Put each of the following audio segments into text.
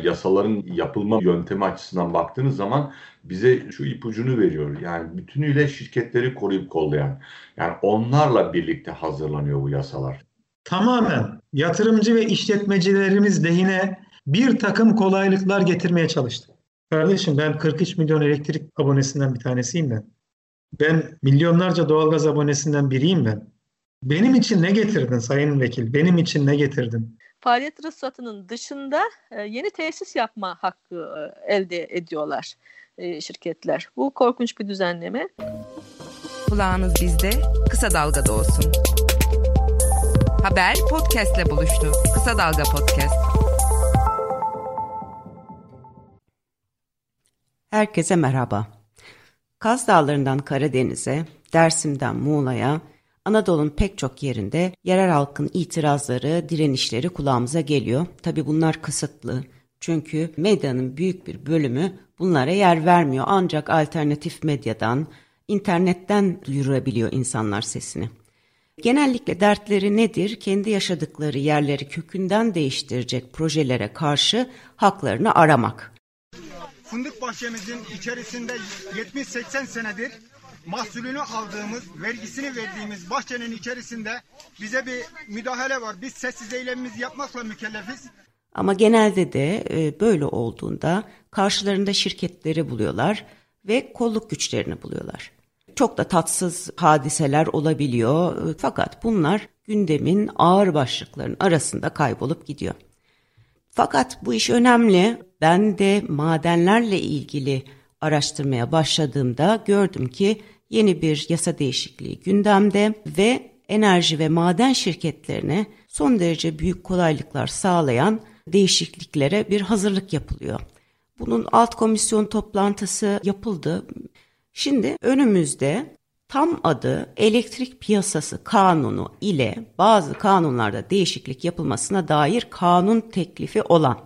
Yasaların yapılma yöntemi açısından baktığınız zaman bize şu ipucunu veriyor. Yani bütünüyle şirketleri koruyup kollayan. Yani onlarla birlikte hazırlanıyor bu yasalar. Tamamen yatırımcı ve işletmecilerimiz lehine bir takım kolaylıklar getirmeye çalıştı. Kardeşim ben 43 milyon elektrik abonesinden bir tanesiyim ben. Ben milyonlarca doğalgaz abonesinden biriyim ben. Benim için ne getirdin Sayın Vekil? Benim için ne getirdin? Faaliyet ruhsatının dışında e, yeni tesis yapma hakkı e, elde ediyorlar e, şirketler. Bu korkunç bir düzenleme. Kulağınız bizde, kısa dalgada olsun. Haber podcastle buluştu. Kısa Dalga Podcast. Herkese merhaba. Kaz Dağları'ndan Karadeniz'e, Dersim'den Muğla'ya, Anadolu'nun pek çok yerinde yerel halkın itirazları, direnişleri kulağımıza geliyor. Tabi bunlar kısıtlı. Çünkü medyanın büyük bir bölümü bunlara yer vermiyor. Ancak alternatif medyadan, internetten duyurabiliyor insanlar sesini. Genellikle dertleri nedir? Kendi yaşadıkları yerleri kökünden değiştirecek projelere karşı haklarını aramak. Fındık bahçemizin içerisinde 70-80 senedir mahsulünü aldığımız, vergisini verdiğimiz bahçenin içerisinde bize bir müdahale var. Biz sessiz eylemimizi yapmakla mükellefiz. Ama genelde de e, böyle olduğunda karşılarında şirketleri buluyorlar ve kolluk güçlerini buluyorlar. Çok da tatsız hadiseler olabiliyor e, fakat bunlar gündemin ağır başlıkların arasında kaybolup gidiyor. Fakat bu iş önemli. Ben de madenlerle ilgili araştırmaya başladığımda gördüm ki yeni bir yasa değişikliği gündemde ve enerji ve maden şirketlerine son derece büyük kolaylıklar sağlayan değişikliklere bir hazırlık yapılıyor. Bunun alt komisyon toplantısı yapıldı. Şimdi önümüzde tam adı elektrik piyasası kanunu ile bazı kanunlarda değişiklik yapılmasına dair kanun teklifi olan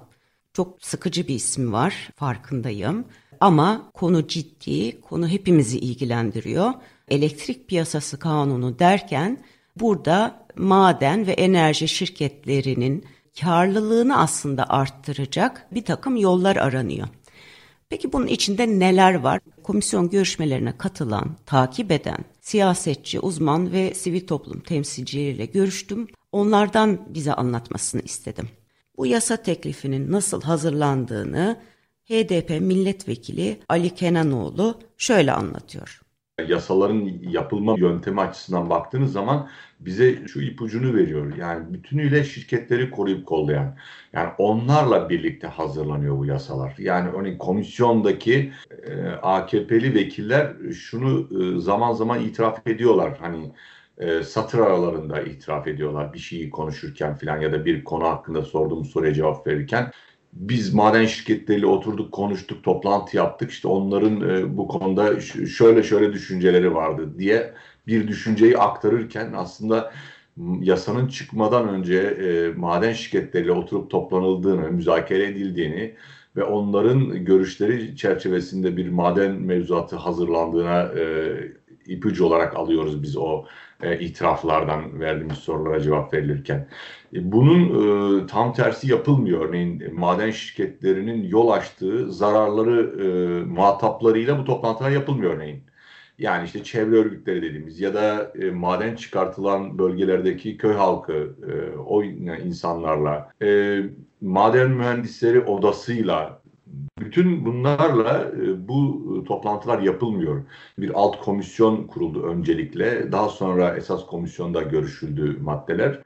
çok sıkıcı bir isim var farkındayım ama konu ciddi, konu hepimizi ilgilendiriyor. Elektrik piyasası kanunu derken burada maden ve enerji şirketlerinin karlılığını aslında arttıracak bir takım yollar aranıyor. Peki bunun içinde neler var? Komisyon görüşmelerine katılan, takip eden siyasetçi, uzman ve sivil toplum temsilcileriyle görüştüm. Onlardan bize anlatmasını istedim. Bu yasa teklifinin nasıl hazırlandığını HDP milletvekili Ali Kenanoğlu şöyle anlatıyor. Yasaların yapılma yöntemi açısından baktığınız zaman bize şu ipucunu veriyor. Yani bütünüyle şirketleri koruyup kollayan. Yani onlarla birlikte hazırlanıyor bu yasalar. Yani örneğin komisyondaki e, AKP'li vekiller şunu e, zaman zaman itiraf ediyorlar. Hani e, satır aralarında itiraf ediyorlar bir şeyi konuşurken falan ya da bir konu hakkında sorduğumuz soruya cevap verirken biz maden şirketleriyle oturduk, konuştuk, toplantı yaptık. İşte onların e, bu konuda şöyle şöyle düşünceleri vardı diye bir düşünceyi aktarırken aslında yasanın çıkmadan önce e, maden şirketleriyle oturup toplanıldığını, müzakere edildiğini ve onların görüşleri çerçevesinde bir maden mevzuatı hazırlandığına e, ipucu olarak alıyoruz biz o e, itiraflardan verdiğimiz sorulara cevap verilirken. E, bunun e, tam tersi yapılmıyor. Örneğin maden şirketlerinin yol açtığı zararları e, muhataplarıyla bu toplantılar yapılmıyor örneğin. Yani işte çevre örgütleri dediğimiz ya da e, maden çıkartılan bölgelerdeki köy halkı, e, o insanlarla, e, maden mühendisleri odasıyla bütün bunlarla e, bu toplantılar yapılmıyor. Bir alt komisyon kuruldu öncelikle. Daha sonra esas komisyonda görüşüldü maddeler.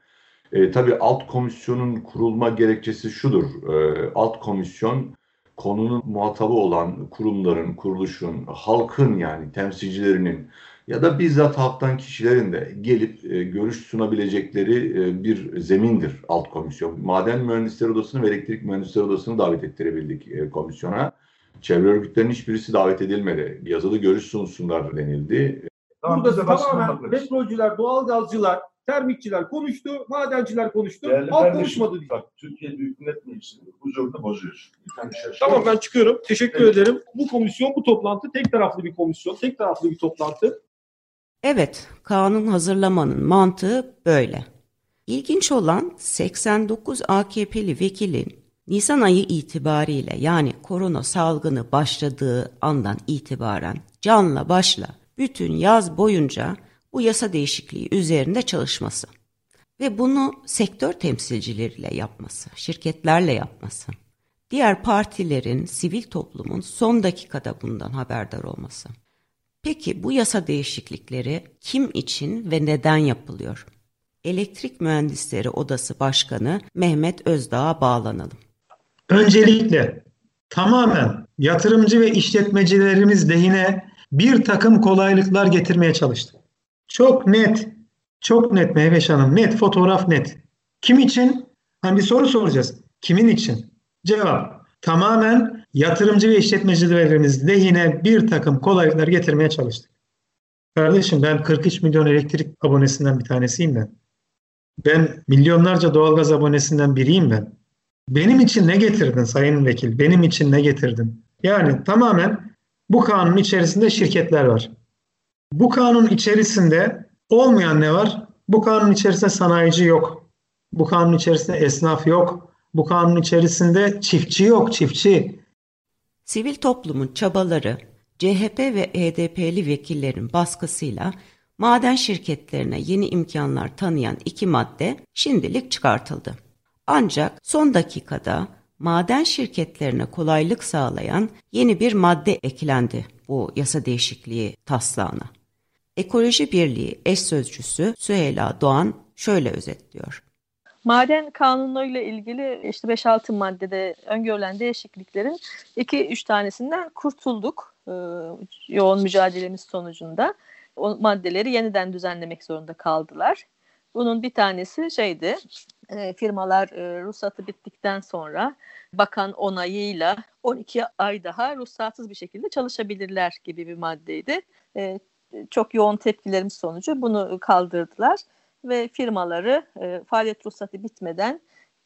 E, tabii alt komisyonun kurulma gerekçesi şudur. E, alt komisyon konunun muhatabı olan kurumların, kuruluşun, halkın yani temsilcilerinin ya da bizzat halktan kişilerin de gelip e, görüş sunabilecekleri e, bir zemindir alt komisyon. Maden Mühendisleri Odası'nı ve Elektrik Mühendisleri Odası'nı davet ettirebildik e, komisyona. Çevre örgütlerinin hiçbirisi davet edilmedi. Yazılı görüş sunsunlar denildi. Burada tamamen petrolcüler, doğalgazcılar, termikçiler konuştu, madenciler konuştu. Değerli halk konuşmadı diye. Bak Türkiye Büyük Millet Meclisi'nin huzurunu bozuyorsun. Tamam ben çıkıyorum. Teşekkür evet. ederim. Bu komisyon, bu toplantı tek taraflı bir komisyon, tek taraflı bir toplantı. Evet, kanun hazırlamanın mantığı böyle. İlginç olan 89 AKP'li vekilin Nisan ayı itibariyle yani korona salgını başladığı andan itibaren canla başla bütün yaz boyunca bu yasa değişikliği üzerinde çalışması ve bunu sektör temsilcileriyle yapması, şirketlerle yapması, diğer partilerin, sivil toplumun son dakikada bundan haberdar olması. Peki bu yasa değişiklikleri kim için ve neden yapılıyor? Elektrik Mühendisleri Odası Başkanı Mehmet Özdağ'a bağlanalım. Öncelikle tamamen yatırımcı ve işletmecilerimiz lehine bir takım kolaylıklar getirmeye çalıştık. Çok net, çok net Mehveş Hanım, net, fotoğraf net. Kim için? Hani bir soru soracağız. Kimin için? Cevap. Tamamen yatırımcı ve işletmecilerimiz lehine bir takım kolaylıklar getirmeye çalıştık. Kardeşim ben 43 milyon elektrik abonesinden bir tanesiyim ben. Ben milyonlarca doğalgaz abonesinden biriyim ben. Benim için ne getirdin Sayın Vekil? Benim için ne getirdin? Yani tamamen bu kanun içerisinde şirketler var. Bu kanun içerisinde olmayan ne var? Bu kanun içerisinde sanayici yok. Bu kanun içerisinde esnaf yok. Bu kanun içerisinde çiftçi yok, çiftçi. Sivil toplumun çabaları, CHP ve HDP'li vekillerin baskısıyla maden şirketlerine yeni imkanlar tanıyan iki madde şimdilik çıkartıldı. Ancak son dakikada maden şirketlerine kolaylık sağlayan yeni bir madde eklendi bu yasa değişikliği taslağına. Ekoloji Birliği eş sözcüsü Süheyla Doğan şöyle özetliyor. Maden kanunlarıyla ilgili işte 5-6 maddede öngörülen değişikliklerin 2-3 tanesinden kurtulduk e, yoğun mücadelemiz sonucunda. O maddeleri yeniden düzenlemek zorunda kaldılar. Bunun bir tanesi şeydi, e, firmalar e, ruhsatı bittikten sonra bakan onayıyla 12 ay daha ruhsatsız bir şekilde çalışabilirler gibi bir maddeydi. E, çok yoğun tepkilerimiz sonucu bunu kaldırdılar ve firmaları e, faaliyet ruhsatı bitmeden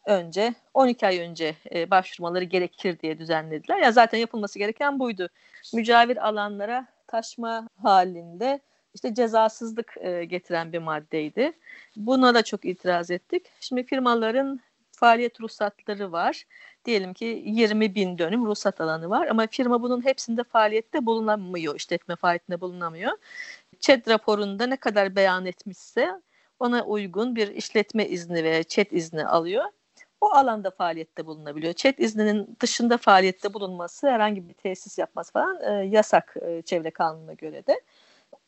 önce 12 ay önce e, başvurmaları gerekir diye düzenlediler. Ya zaten yapılması gereken buydu. Mücavir alanlara taşma halinde işte cezasızlık e, getiren bir maddeydi. Buna da çok itiraz ettik. Şimdi firmaların faaliyet ruhsatları var. Diyelim ki 20 bin dönüm ruhsat alanı var ama firma bunun hepsinde faaliyette bulunamıyor, işletme faaliyetinde bulunamıyor. ÇED raporunda ne kadar beyan etmişse ona uygun bir işletme izni ve ÇED izni alıyor. O alanda faaliyette bulunabiliyor. ÇED izninin dışında faaliyette bulunması, herhangi bir tesis yapması falan e, yasak e, çevre kanununa göre de.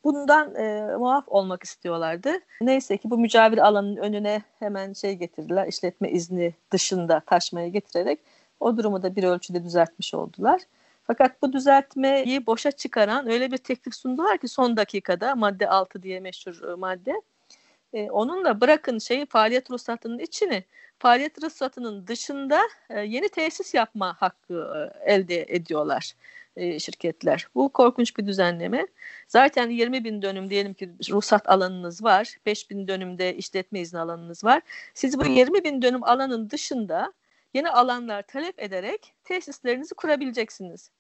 Bundan e, muaf olmak istiyorlardı. Neyse ki bu mücavir alanın önüne hemen şey getirdiler, işletme izni dışında taşmaya getirerek o durumu da bir ölçüde düzeltmiş oldular. Fakat bu düzeltmeyi boşa çıkaran öyle bir teklif sundular ki son dakikada madde 6 diye meşhur madde e, onunla bırakın şeyi faaliyet ruhsatının içini faaliyet ruhsatının dışında e, yeni tesis yapma hakkı e, elde ediyorlar şirketler. Bu korkunç bir düzenleme. Zaten 20 bin dönüm diyelim ki ruhsat alanınız var. 5 bin dönümde işletme izni alanınız var. Siz bu 20 bin dönüm alanın dışında yeni alanlar talep ederek tesislerinizi kurabileceksiniz.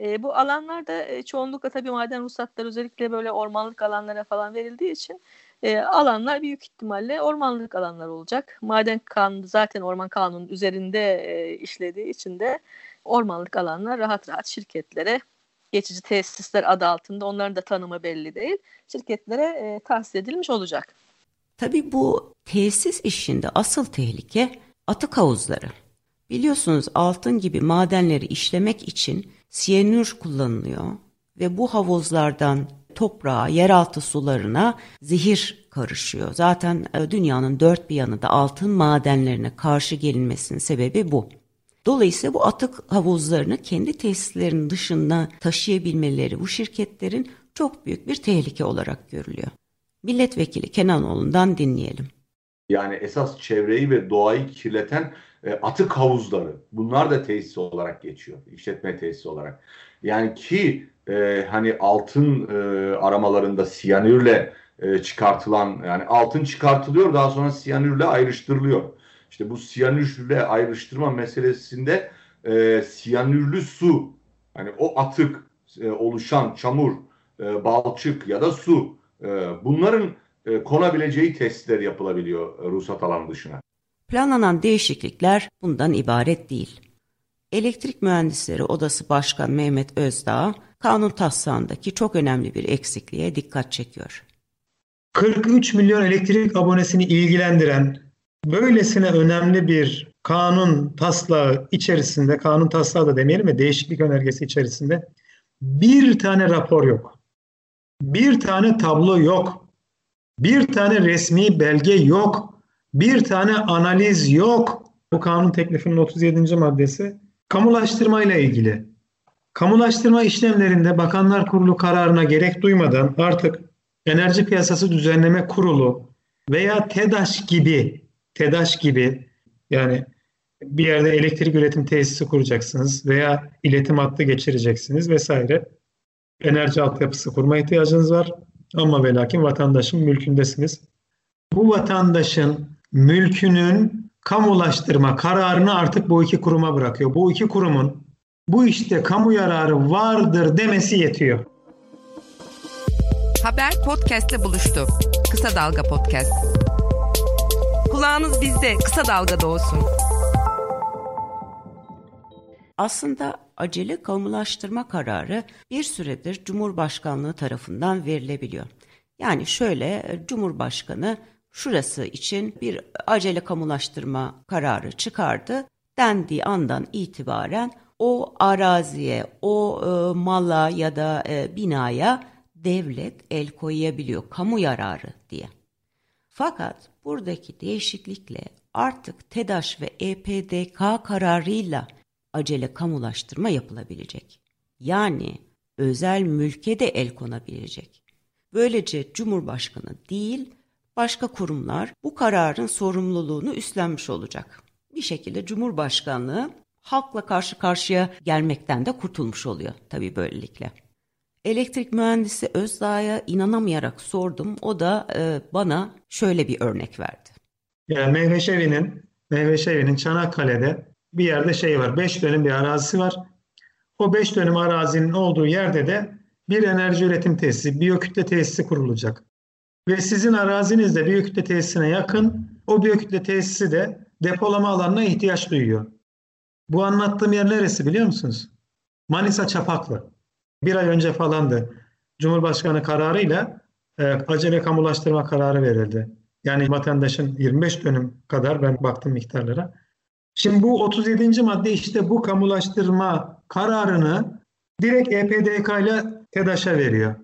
E, bu alanlarda e, çoğunlukla tabii maden ruhsatları özellikle böyle ormanlık alanlara falan verildiği için e, alanlar büyük ihtimalle ormanlık alanlar olacak. Maden kanunu zaten orman kanunun üzerinde e, işlediği için de ormanlık alanlar rahat rahat şirketlere geçici tesisler adı altında onların da tanımı belli değil. Şirketlere e, tahsis edilmiş olacak. Tabii bu tesis işinde asıl tehlike atık havuzları. Biliyorsunuz altın gibi madenleri işlemek için siyanür kullanılıyor ve bu havuzlardan toprağa, yeraltı sularına zehir karışıyor. Zaten e, dünyanın dört bir yanı da altın madenlerine karşı gelinmesinin sebebi bu. Dolayısıyla bu atık havuzlarını kendi tesislerinin dışında taşıyabilmeleri bu şirketlerin çok büyük bir tehlike olarak görülüyor. Milletvekili Kenanoğlu'ndan dinleyelim. Yani esas çevreyi ve doğayı kirleten e, atık havuzları. Bunlar da tesis olarak geçiyor. işletme tesisi olarak. Yani ki e, hani altın e, aramalarında siyanürle e, çıkartılan yani altın çıkartılıyor daha sonra siyanürle ayrıştırılıyor. İşte bu siyanürle ayrıştırma meselesinde e, siyanürlü su hani o atık e, oluşan çamur, e, balçık ya da su e, bunların e, konabileceği testler yapılabiliyor e, ruhsat alanı dışına. Planlanan değişiklikler bundan ibaret değil. Elektrik Mühendisleri Odası Başkan Mehmet Özdağ, kanun taslağındaki çok önemli bir eksikliğe dikkat çekiyor. 43 milyon elektrik abonesini ilgilendiren böylesine önemli bir kanun taslağı içerisinde, kanun taslağı da demeyelim ve değişiklik önergesi içerisinde bir tane rapor yok. Bir tane tablo yok. Bir tane resmi belge yok. Bir tane analiz yok. Bu kanun teklifinin 37. maddesi kamulaştırma ile ilgili. Kamulaştırma işlemlerinde Bakanlar Kurulu kararına gerek duymadan artık Enerji Piyasası Düzenleme Kurulu veya TEDAŞ gibi TEDAŞ gibi yani bir yerde elektrik üretim tesisi kuracaksınız veya iletim hattı geçireceksiniz vesaire. Enerji altyapısı kurma ihtiyacınız var ama ve lakin vatandaşın mülkündesiniz. Bu vatandaşın mülkünün kamulaştırma kararını artık bu iki kuruma bırakıyor. Bu iki kurumun bu işte kamu yararı vardır demesi yetiyor. Haber podcastle buluştu. Kısa Dalga Podcast. Kulağınız bizde, kısa dalgada olsun. Aslında acele kamulaştırma kararı bir süredir Cumhurbaşkanlığı tarafından verilebiliyor. Yani şöyle Cumhurbaşkanı şurası için bir acele kamulaştırma kararı çıkardı. Dendiği andan itibaren o araziye, o e, mala ya da e, binaya devlet el koyabiliyor kamu yararı diye. Fakat buradaki değişiklikle artık TEDAŞ ve EPDK kararıyla acele kamulaştırma yapılabilecek. Yani özel mülke de el konabilecek. Böylece Cumhurbaşkanı değil, başka kurumlar bu kararın sorumluluğunu üstlenmiş olacak. Bir şekilde Cumhurbaşkanlığı halkla karşı karşıya gelmekten de kurtulmuş oluyor tabii böylelikle. Elektrik mühendisi Özdağ'a inanamayarak sordum. O da e, bana şöyle bir örnek verdi. Yani Mehveşevi'nin Mehveşevi'nin Çanakkale'de bir yerde şey var. 5 dönüm bir arazisi var. O 5 dönüm arazinin olduğu yerde de bir enerji üretim tesisi, biyokütle tesisi kurulacak. Ve sizin arazinizde biyokütle tesisine yakın o biyokütle tesisi de depolama alanına ihtiyaç duyuyor. Bu anlattığım yer neresi biliyor musunuz? Manisa Çapaklı. Bir ay önce falandı. Cumhurbaşkanı kararıyla e, acele kamulaştırma kararı verildi. Yani vatandaşın 25 dönüm kadar ben baktım miktarlara. Şimdi bu 37. madde işte bu kamulaştırma kararını direkt EPDK ile TEDAŞ'a veriyor.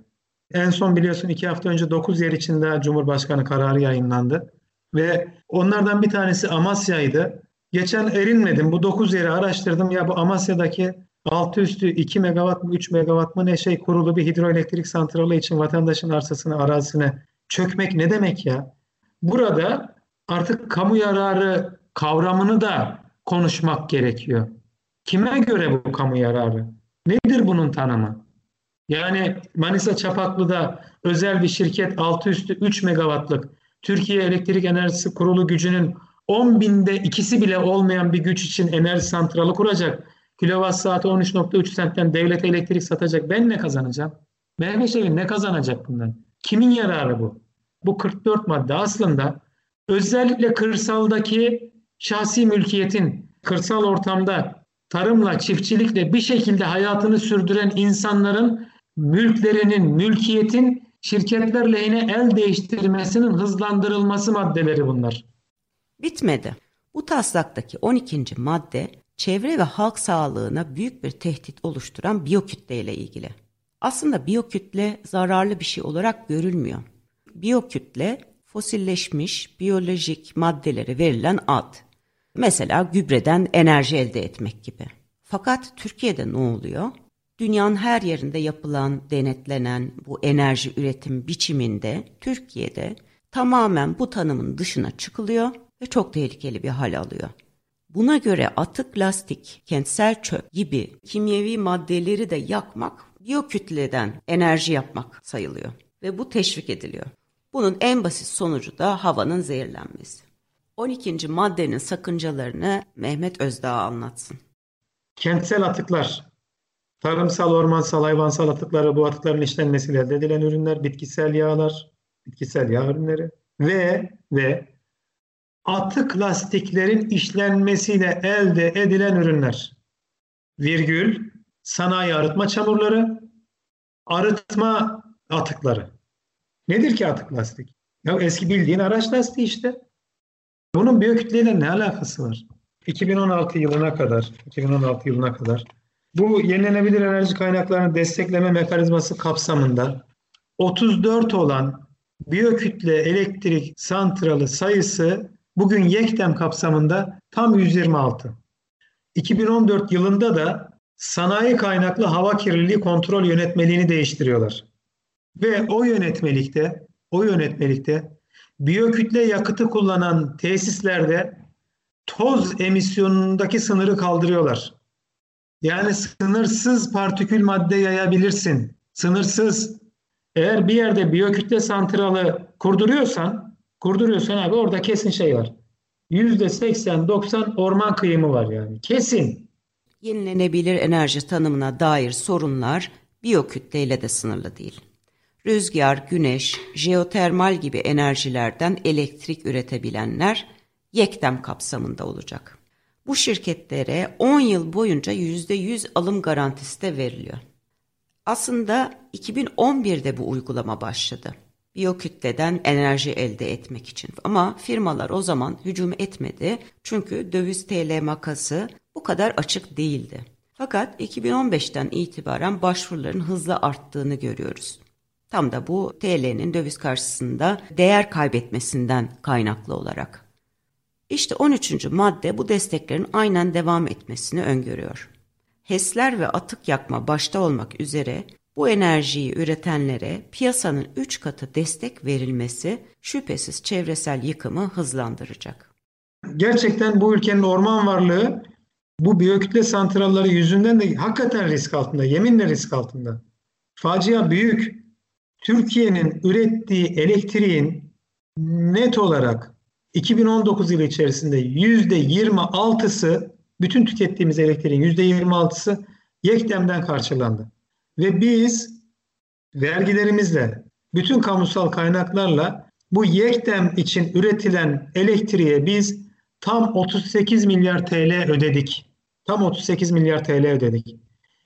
En son biliyorsun iki hafta önce 9 yer içinde Cumhurbaşkanı kararı yayınlandı. Ve onlardan bir tanesi Amasya'ydı. Geçen erinmedim. Bu 9 yeri araştırdım. Ya bu Amasya'daki altı üstü 2 megawatt mı 3 megawatt mı ne şey kurulu bir hidroelektrik santralı için vatandaşın arsasını arazisine çökmek ne demek ya? Burada artık kamu yararı kavramını da konuşmak gerekiyor. Kime göre bu kamu yararı? Nedir bunun tanımı? Yani Manisa Çapaklı'da özel bir şirket altı üstü 3 megawattlık Türkiye Elektrik Enerjisi Kurulu gücünün 10 binde ikisi bile olmayan bir güç için enerji santralı kuracak. Kilowatt saati 13.3 sentten devlete elektrik satacak. Ben ne kazanacağım? Mehmet ne kazanacak bundan? Kimin yararı bu? Bu 44 madde aslında özellikle kırsaldaki şahsi mülkiyetin kırsal ortamda tarımla, çiftçilikle bir şekilde hayatını sürdüren insanların mülklerinin, mülkiyetin şirketler lehine el değiştirmesinin hızlandırılması maddeleri bunlar. Bitmedi. Bu taslaktaki 12. madde çevre ve halk sağlığına büyük bir tehdit oluşturan biyokütle ile ilgili. Aslında biyokütle zararlı bir şey olarak görülmüyor. Biyokütle fosilleşmiş biyolojik maddelere verilen ad. Mesela gübreden enerji elde etmek gibi. Fakat Türkiye'de ne oluyor? Dünyanın her yerinde yapılan, denetlenen bu enerji üretim biçiminde Türkiye'de tamamen bu tanımın dışına çıkılıyor ve çok tehlikeli bir hal alıyor. Buna göre atık lastik, kentsel çöp gibi kimyevi maddeleri de yakmak biyokütleden enerji yapmak sayılıyor ve bu teşvik ediliyor. Bunun en basit sonucu da havanın zehirlenmesi. 12. maddenin sakıncalarını Mehmet Özdağ anlatsın. Kentsel atıklar, tarımsal, ormansal, hayvansal atıkları bu atıkların işlenmesiyle elde edilen ürünler, bitkisel yağlar, bitkisel yağ ürünleri ve ve atık lastiklerin işlenmesiyle elde edilen ürünler. Virgül, sanayi arıtma çamurları, arıtma atıkları. Nedir ki atık lastik? Ya eski bildiğin araç lastiği işte. Bunun biyokütleyle ne alakası var? 2016 yılına kadar, 2016 yılına kadar bu yenilenebilir enerji kaynaklarını destekleme mekanizması kapsamında 34 olan biyokütle elektrik santralı sayısı bugün YEKDEM kapsamında tam 126. 2014 yılında da sanayi kaynaklı hava kirliliği kontrol yönetmeliğini değiştiriyorlar. Ve o yönetmelikte, o yönetmelikte biyokütle yakıtı kullanan tesislerde toz emisyonundaki sınırı kaldırıyorlar. Yani sınırsız partikül madde yayabilirsin. Sınırsız. Eğer bir yerde biyokütle santralı kurduruyorsan, kurduruyorsan abi orada kesin şey var. Yüzde 80-90 orman kıyımı var yani. Kesin. Yenilenebilir enerji tanımına dair sorunlar biyokütleyle de sınırlı değil. Rüzgar, güneş, jeotermal gibi enerjilerden elektrik üretebilenler yekdem kapsamında olacak. Bu şirketlere 10 yıl boyunca %100 alım garantisi de veriliyor. Aslında 2011'de bu uygulama başladı. Biyokütleden enerji elde etmek için. Ama firmalar o zaman hücum etmedi. Çünkü döviz TL makası bu kadar açık değildi. Fakat 2015'ten itibaren başvuruların hızla arttığını görüyoruz. Tam da bu TL'nin döviz karşısında değer kaybetmesinden kaynaklı olarak. İşte 13. madde bu desteklerin aynen devam etmesini öngörüyor. HES'ler ve atık yakma başta olmak üzere bu enerjiyi üretenlere piyasanın 3 katı destek verilmesi şüphesiz çevresel yıkımı hızlandıracak. Gerçekten bu ülkenin orman varlığı bu biyokütle santralları yüzünden de hakikaten risk altında, yeminle risk altında. Facia büyük. Türkiye'nin ürettiği elektriğin net olarak 2019 yılı içerisinde %26'sı bütün tükettiğimiz elektriğin %26'sı Yekdem'den karşılandı. Ve biz vergilerimizle, bütün kamusal kaynaklarla bu Yekdem için üretilen elektriğe biz tam 38 milyar TL ödedik. Tam 38 milyar TL ödedik.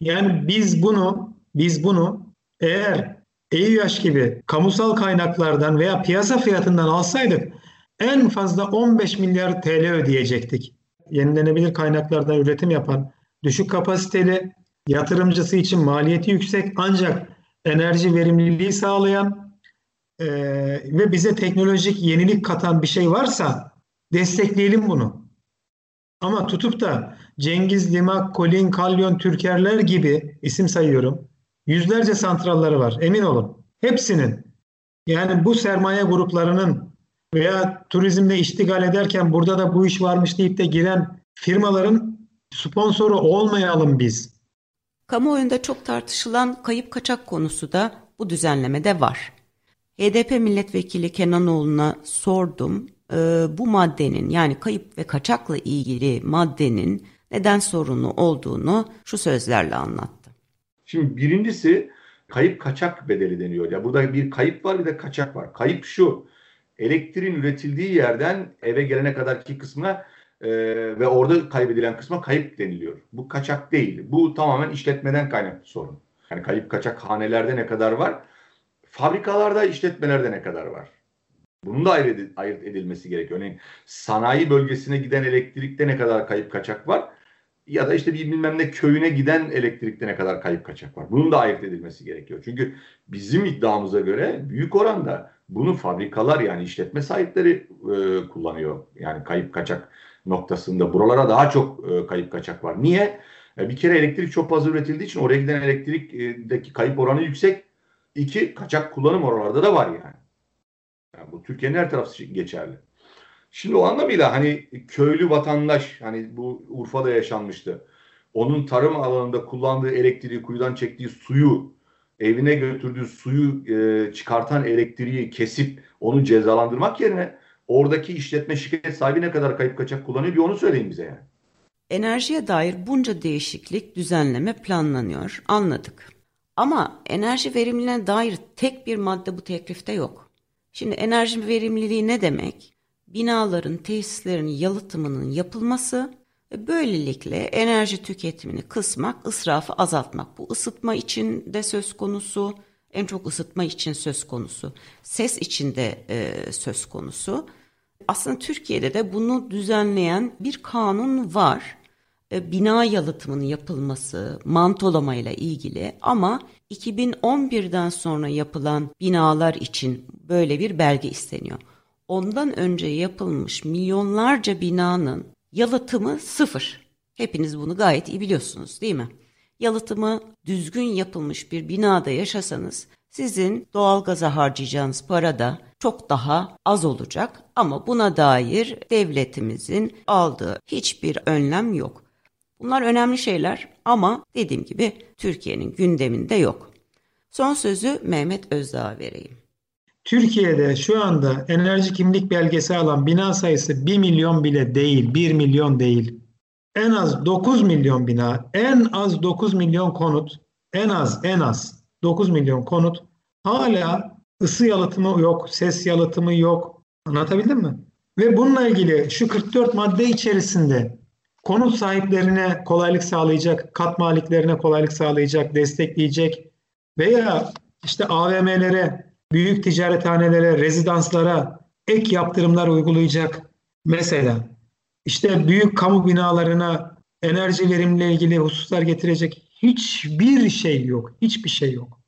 Yani biz bunu biz bunu eğer EÜH gibi kamusal kaynaklardan veya piyasa fiyatından alsaydık en fazla 15 milyar TL ödeyecektik. Yenilenebilir kaynaklardan üretim yapan, düşük kapasiteli, yatırımcısı için maliyeti yüksek ancak enerji verimliliği sağlayan e, ve bize teknolojik yenilik katan bir şey varsa destekleyelim bunu. Ama tutup da Cengiz Limak, Kolin, Kalyon, Türkerler gibi isim sayıyorum. Yüzlerce santralları var emin olun. Hepsinin yani bu sermaye gruplarının veya turizmde iştigal ederken burada da bu iş varmış deyip de giren firmaların sponsoru olmayalım biz. Kamuoyunda çok tartışılan kayıp kaçak konusu da bu düzenlemede var. HDP milletvekili Kenanoğlu'na sordum. E, bu maddenin yani kayıp ve kaçakla ilgili maddenin neden sorunlu olduğunu şu sözlerle anlattı. Şimdi birincisi kayıp kaçak bedeli deniyor. Ya burada bir kayıp var bir de kaçak var. Kayıp şu elektriğin üretildiği yerden eve gelene kadarki kısmına e, ve orada kaybedilen kısma kayıp deniliyor. Bu kaçak değil. Bu tamamen işletmeden kaynaklı sorun. Yani kayıp kaçak hanelerde ne kadar var? Fabrikalarda, işletmelerde ne kadar var? Bunun da ayırt edilmesi gerekiyor. Örneğin sanayi bölgesine giden elektrikte ne kadar kayıp kaçak var? Ya da işte bir bilmem ne köyüne giden elektrikte ne kadar kayıp kaçak var? Bunun da ayırt edilmesi gerekiyor. Çünkü bizim iddiamıza göre büyük oranda bunu fabrikalar yani işletme sahipleri e, kullanıyor. Yani kayıp kaçak noktasında buralara daha çok e, kayıp kaçak var. Niye? E, bir kere elektrik çok fazla üretildiği için oraya giden elektrikteki kayıp oranı yüksek. İki, kaçak kullanım oralarda da var yani. yani bu Türkiye'nin her tarafı geçerli. Şimdi o anlamıyla hani köylü vatandaş hani bu Urfa'da yaşanmıştı. Onun tarım alanında kullandığı elektriği kuyudan çektiği suyu evine götürdüğü suyu e, çıkartan elektriği kesip onu cezalandırmak yerine oradaki işletme şirket sahibi ne kadar kayıp kaçak kullanıyor bir onu söyleyin bize yani. Enerjiye dair bunca değişiklik düzenleme planlanıyor anladık. Ama enerji verimliliğine dair tek bir madde bu teklifte yok. Şimdi enerji verimliliği ne demek? binaların, tesislerin yalıtımının yapılması böylelikle enerji tüketimini kısmak, ısrafı azaltmak. Bu ısıtma için de söz konusu, en çok ısıtma için söz konusu, ses için de e, söz konusu. Aslında Türkiye'de de bunu düzenleyen bir kanun var. E, bina yalıtımının yapılması, mantolamayla ilgili ama 2011'den sonra yapılan binalar için böyle bir belge isteniyor. Ondan önce yapılmış milyonlarca binanın yalıtımı sıfır. Hepiniz bunu gayet iyi biliyorsunuz değil mi? Yalıtımı düzgün yapılmış bir binada yaşasanız sizin doğalgaza harcayacağınız para da çok daha az olacak ama buna dair devletimizin aldığı hiçbir önlem yok. Bunlar önemli şeyler ama dediğim gibi Türkiye'nin gündeminde yok. Son sözü Mehmet Özdağ'a vereyim. Türkiye'de şu anda enerji kimlik belgesi alan bina sayısı 1 milyon bile değil, 1 milyon değil. En az 9 milyon bina, en az 9 milyon konut, en az en az 9 milyon konut hala ısı yalıtımı yok, ses yalıtımı yok. Anlatabildim mi? Ve bununla ilgili şu 44 madde içerisinde konut sahiplerine kolaylık sağlayacak, kat maliklerine kolaylık sağlayacak, destekleyecek veya işte AVM'lere, büyük ticarethanelere, rezidanslara ek yaptırımlar uygulayacak. Mesela işte büyük kamu binalarına enerji verimle ilgili hususlar getirecek hiçbir şey yok. Hiçbir şey yok.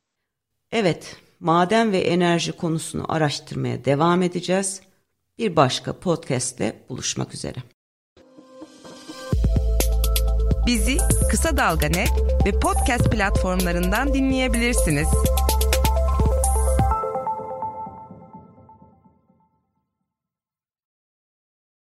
Evet, maden ve enerji konusunu araştırmaya devam edeceğiz. Bir başka podcast'te buluşmak üzere. Bizi Kısa Dalga Net ve podcast platformlarından dinleyebilirsiniz.